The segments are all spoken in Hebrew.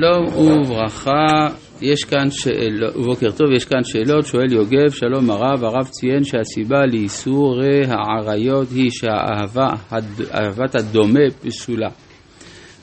שלום וברכה, יש כאן שאלות, ובוקר טוב, יש כאן שאלות, שואל יוגב, שלום הרב, הרב ציין שהסיבה לאיסורי העריות היא שאהבת הדומה פסולה.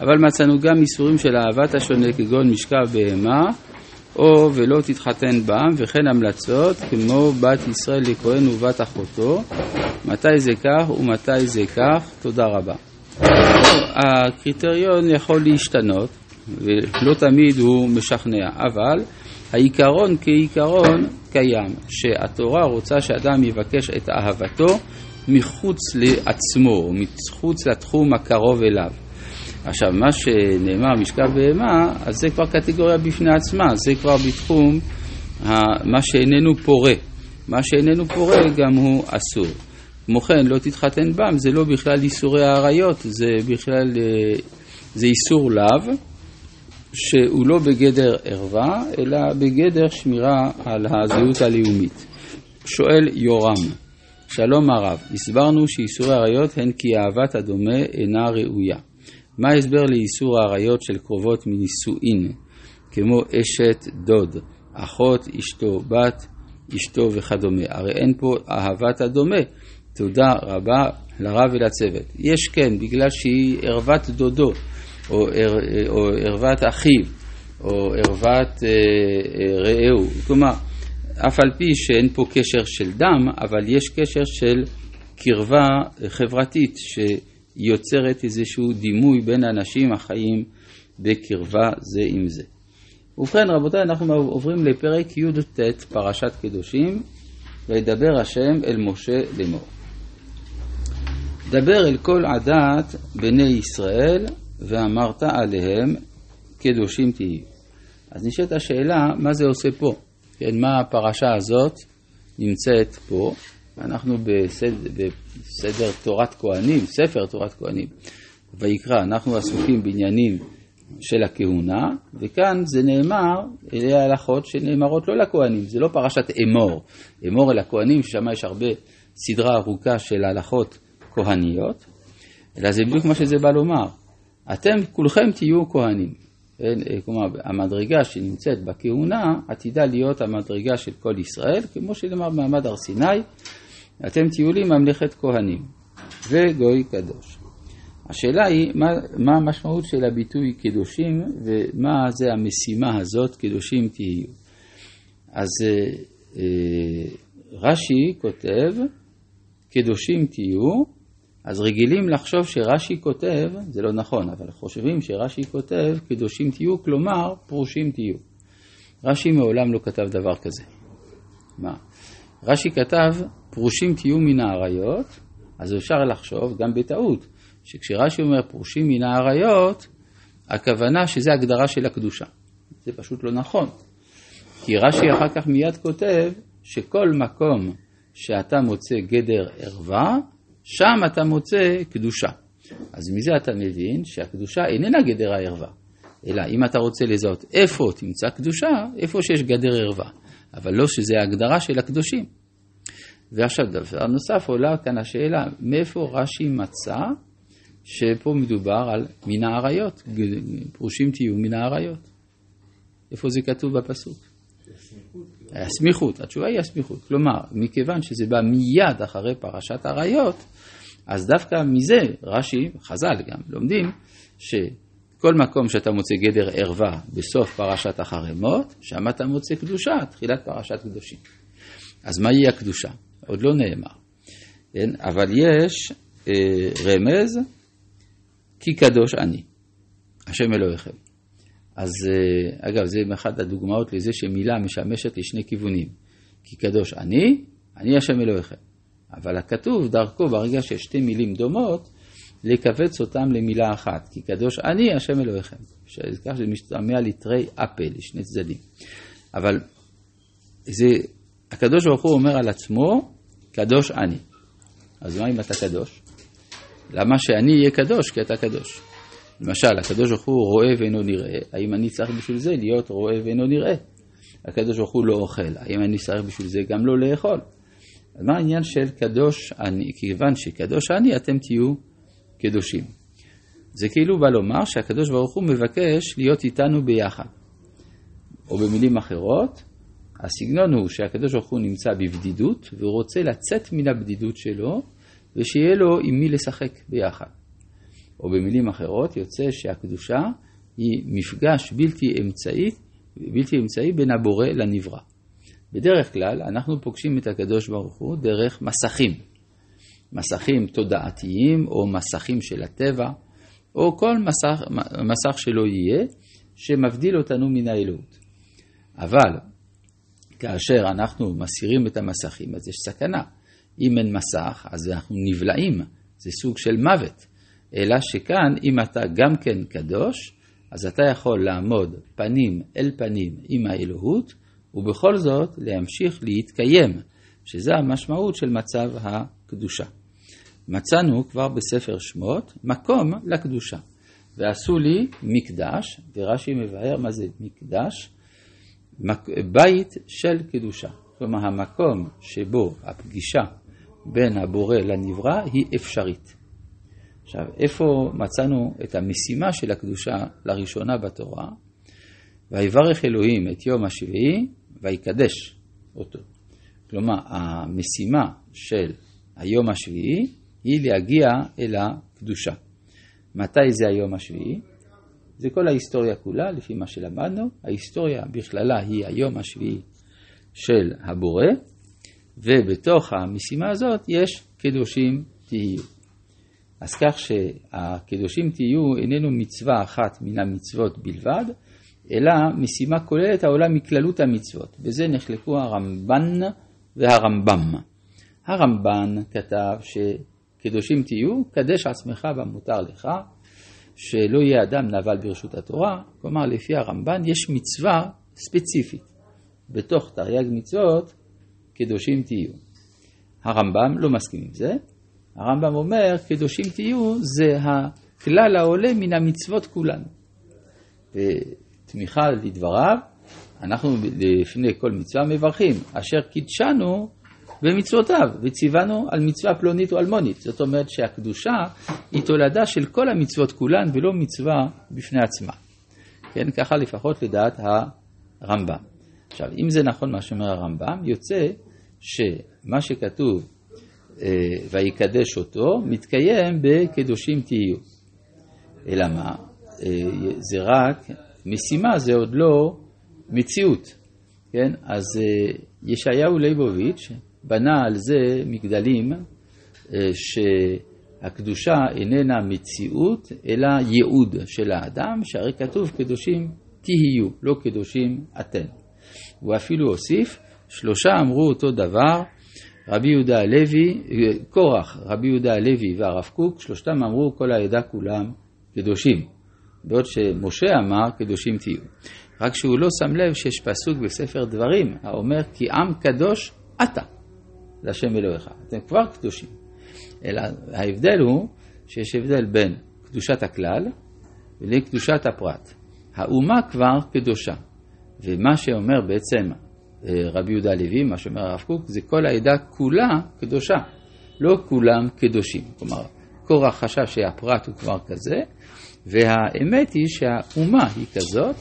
אבל מצאנו גם איסורים של אהבת השונה כגון משכב בהמה, או ולא תתחתן בעם, וכן המלצות כמו בת ישראל לכהן ובת אחותו, מתי זה כך ומתי זה כך, תודה רבה. הקריטריון יכול להשתנות. ולא תמיד הוא משכנע, אבל העיקרון כעיקרון קיים, שהתורה רוצה שאדם יבקש את אהבתו מחוץ לעצמו, מחוץ לתחום הקרוב אליו. עכשיו, מה שנאמר משכב בהמה, אז זה כבר קטגוריה בפני עצמה, זה כבר בתחום מה שאיננו פורה. מה שאיננו פורה גם הוא אסור. כמו כן, לא תתחתן בם, זה לא בכלל איסורי העריות, זה בכלל, אה, זה איסור לאו. שהוא לא בגדר ערווה, אלא בגדר שמירה על הזהות הלאומית. שואל יורם, שלום הרב, הסברנו שאיסורי עריות הן כי אהבת הדומה אינה ראויה. מה ההסבר לאיסור העריות של קרובות מנישואין, כמו אשת דוד, אחות, אשתו, בת, אשתו וכדומה? הרי אין פה אהבת הדומה. תודה רבה לרב ולצוות. יש כן, בגלל שהיא ערוות דודו. או, או ערוות אחיו, או ערוות אה, אה, רעהו. כלומר, אף על פי שאין פה קשר של דם, אבל יש קשר של קרבה חברתית שיוצרת איזשהו דימוי בין אנשים החיים בקרבה זה עם זה. ובכן רבותיי, אנחנו עוברים לפרק י"ט פרשת קדושים, וידבר השם אל משה לאמור. דבר אל כל עדת בני ישראל ואמרת עליהם קדושים תהיו. אז נשאלת השאלה, מה זה עושה פה? כן, מה הפרשה הזאת נמצאת פה? אנחנו בסדר, בסדר תורת כהנים, ספר תורת כהנים. ויקרא, אנחנו עסוקים בעניינים של הכהונה, וכאן זה נאמר, אלה ההלכות שנאמרות לא לכהנים, זה לא פרשת אמור. אמור אל הכהנים, ששם יש הרבה סדרה ארוכה של הלכות כהניות, אלא זה בדיוק מה שזה בא לומר. אתם כולכם תהיו כהנים. אה, כלומר, המדרגה שנמצאת בכהונה עתידה להיות המדרגה של כל ישראל, כמו שנאמר במעמד הר סיני, אתם תהיו לי ממלכת כהנים וגוי קדוש. השאלה היא, מה, מה המשמעות של הביטוי קדושים ומה זה המשימה הזאת, קדושים תהיו. אז אה, אה, רש"י כותב, קדושים תהיו, אז רגילים לחשוב שרש"י כותב, זה לא נכון, אבל חושבים שרש"י כותב, קדושים תהיו, כלומר, פרושים תהיו. רש"י מעולם לא כתב דבר כזה. מה? רש"י כתב, פרושים תהיו מן האריות, אז אפשר לחשוב, גם בטעות, שכשרש"י אומר פרושים מן האריות, הכוונה שזה הגדרה של הקדושה. זה פשוט לא נכון. כי רש"י אחר כך מיד כותב שכל מקום שאתה מוצא גדר ערווה, שם אתה מוצא קדושה. אז מזה אתה מבין שהקדושה איננה גדר הערווה, אלא אם אתה רוצה לזהות איפה תמצא קדושה, איפה שיש גדר ערווה, אבל לא שזה ההגדרה של הקדושים. ועכשיו דבר נוסף עולה כאן השאלה, מאיפה רש"י מצא שפה מדובר על מן האריות, פרושים תהיו מן האריות. איפה זה כתוב בפסוק? הסמיכות, התשובה היא הסמיכות. כלומר, מכיוון שזה בא מיד אחרי פרשת עריות, אז דווקא מזה רש"י, חז"ל גם, לומדים שכל מקום שאתה מוצא גדר ערווה בסוף פרשת החרמות, שם אתה מוצא קדושה, תחילת פרשת קדושים. אז מהי הקדושה? עוד לא נאמר. כן? אבל יש אה, רמז, כי קדוש אני, השם אלוהיכם. אז אה, אגב, זה אחת הדוגמאות לזה שמילה משמשת לשני כיוונים. כי קדוש אני, אני השם אלוהיכם. אבל הכתוב דרכו, ברגע שיש שתי מילים דומות, לכווץ אותם למילה אחת. כי קדוש אני השם אלוהיכם. כך שזה משתמע לתרי אפה, לשני צדדים. אבל זה, הקדוש ברוך הוא אומר על עצמו, קדוש אני. אז מה אם אתה קדוש? למה שאני אהיה קדוש? כי אתה קדוש. למשל, הקדוש ברוך הוא רואה ואינו נראה, האם אני צריך בשביל זה להיות רואה ואינו נראה? הקדוש ברוך הוא לא אוכל, האם אני צריך בשביל זה גם לא לאכול? אז מה העניין של קדוש אני? כיוון שקדוש אני, אתם תהיו קדושים. זה כאילו בא לומר שהקדוש ברוך הוא מבקש להיות איתנו ביחד. או במילים אחרות, הסגנון הוא שהקדוש ברוך הוא נמצא בבדידות והוא רוצה לצאת מן הבדידות שלו ושיהיה לו עם מי לשחק ביחד. או במילים אחרות, יוצא שהקדושה היא מפגש בלתי אמצעי, בלתי אמצעי בין הבורא לנברא. בדרך כלל אנחנו פוגשים את הקדוש ברוך הוא דרך מסכים. מסכים תודעתיים או מסכים של הטבע, או כל מסך, מסך שלא יהיה, שמבדיל אותנו מן האלוהות. אבל כאשר אנחנו מסירים את המסכים, אז יש סכנה. אם אין מסך, אז אנחנו נבלעים, זה סוג של מוות. אלא שכאן, אם אתה גם כן קדוש, אז אתה יכול לעמוד פנים אל פנים עם האלוהות, ובכל זאת להמשיך להתקיים, שזה המשמעות של מצב הקדושה. מצאנו כבר בספר שמות מקום לקדושה. ועשו לי מקדש, ורש"י מבאר מה זה מקדש, בית של קדושה. כלומר, המקום שבו הפגישה בין הבורא לנברא היא אפשרית. עכשיו, איפה מצאנו את המשימה של הקדושה לראשונה בתורה? ויברך אלוהים את יום השביעי ויקדש אותו. כלומר, המשימה של היום השביעי היא להגיע אל הקדושה. מתי זה היום השביעי? זה כל ההיסטוריה כולה, לפי מה שלמדנו. ההיסטוריה בכללה היא היום השביעי של הבורא, ובתוך המשימה הזאת יש קדושים תהיו. אז כך שהקדושים תהיו איננו מצווה אחת מן המצוות בלבד, אלא משימה כוללת העולה מכללות המצוות. בזה נחלקו הרמב"ן והרמב"ם. הרמב"ן כתב שקדושים תהיו, קדש עצמך במותר לך, שלא יהיה אדם נבל ברשות התורה, כלומר לפי הרמב"ן יש מצווה ספציפית. בתוך תרי"ג מצוות, קדושים תהיו. הרמב"ם לא מסכים עם זה, הרמב"ם אומר, קדושים תהיו זה הכלל העולה מן המצוות כולן. ותמיכה לדבריו, אנחנו לפני כל מצווה מברכים, אשר קידשנו במצוותיו, וציוונו על מצווה פלונית או אלמונית. זאת אומרת שהקדושה היא תולדה של כל המצוות כולן ולא מצווה בפני עצמה. כן, ככה לפחות לדעת הרמב"ם. עכשיו, אם זה נכון מה שאומר הרמב"ם, יוצא שמה שכתוב ויקדש אותו, מתקיים בקדושים תהיו. אלא מה? אה, זה רק משימה, זה עוד לא מציאות. כן? אז אה, ישעיהו ליבוביץ' בנה על זה מגדלים שהקדושה איננה מציאות, אלא ייעוד של האדם, שהרי כתוב קדושים תהיו, לא קדושים אתם. הוא אפילו הוסיף, שלושה אמרו אותו דבר, רבי יהודה הלוי, קורח, רבי יהודה הלוי והרב קוק, שלושתם אמרו כל העדה כולם קדושים. בעוד שמשה אמר קדושים תהיו. רק שהוא לא שם לב שיש פסוק בספר דברים האומר כי עם קדוש אתה להשם אלוהיך. אתם כבר קדושים. אלא ההבדל הוא שיש הבדל בין קדושת הכלל לקדושת הפרט. האומה כבר קדושה. ומה שאומר בעצם רבי יהודה הלוי, מה שאומר הרב קוק, זה כל העדה כולה קדושה, לא כולם קדושים. כלומר, קורח חשב שהפרט הוא כבר כזה, והאמת היא שהאומה היא כזאת,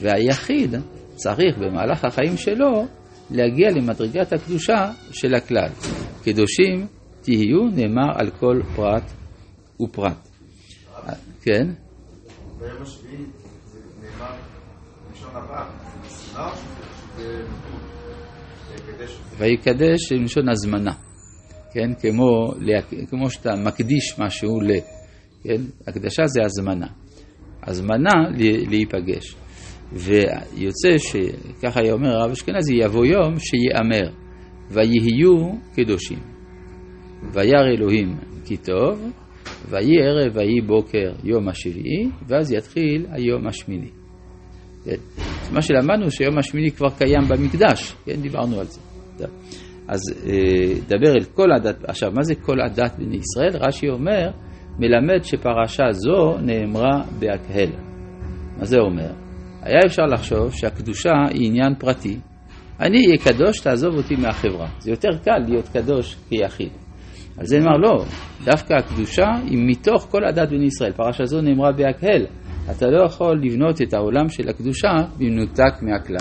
והיחיד צריך במהלך החיים שלו להגיע למדרגת הקדושה של הכלל. קדושים תהיו, נאמר על כל פרט ופרט. כן? ביום השביעי זה נאמר בלשון הבא, זה או שזה ויקדש מלשון הזמנה, כן? כמו, כמו שאתה מקדיש משהו ל... כן? הקדשה זה הזמנה. הזמנה להיפגש. ויוצא שככה אומר הרב אשכנזי, יבוא יום שיאמר, ויהיו קדושים. וירא אלוהים כי טוב, ויהי ערב ויהי בוקר יום השביעי, ואז יתחיל היום השמיני. כן. מה שלמדנו שיום השמיני כבר קיים במקדש, כן, דיברנו על זה. אז אה, דבר אל כל הדת, עכשיו מה זה כל הדת בני ישראל? רש"י אומר, מלמד שפרשה זו נאמרה בהקהל. מה זה אומר? היה אפשר לחשוב שהקדושה היא עניין פרטי. אני אהיה קדוש, תעזוב אותי מהחברה. זה יותר קל להיות קדוש כיחיד. על זה נאמר לא, דווקא הקדושה היא מתוך כל הדת בני ישראל. פרשה זו נאמרה בהקהל. אתה לא יכול לבנות את העולם של הקדושה במנותק מהכלל.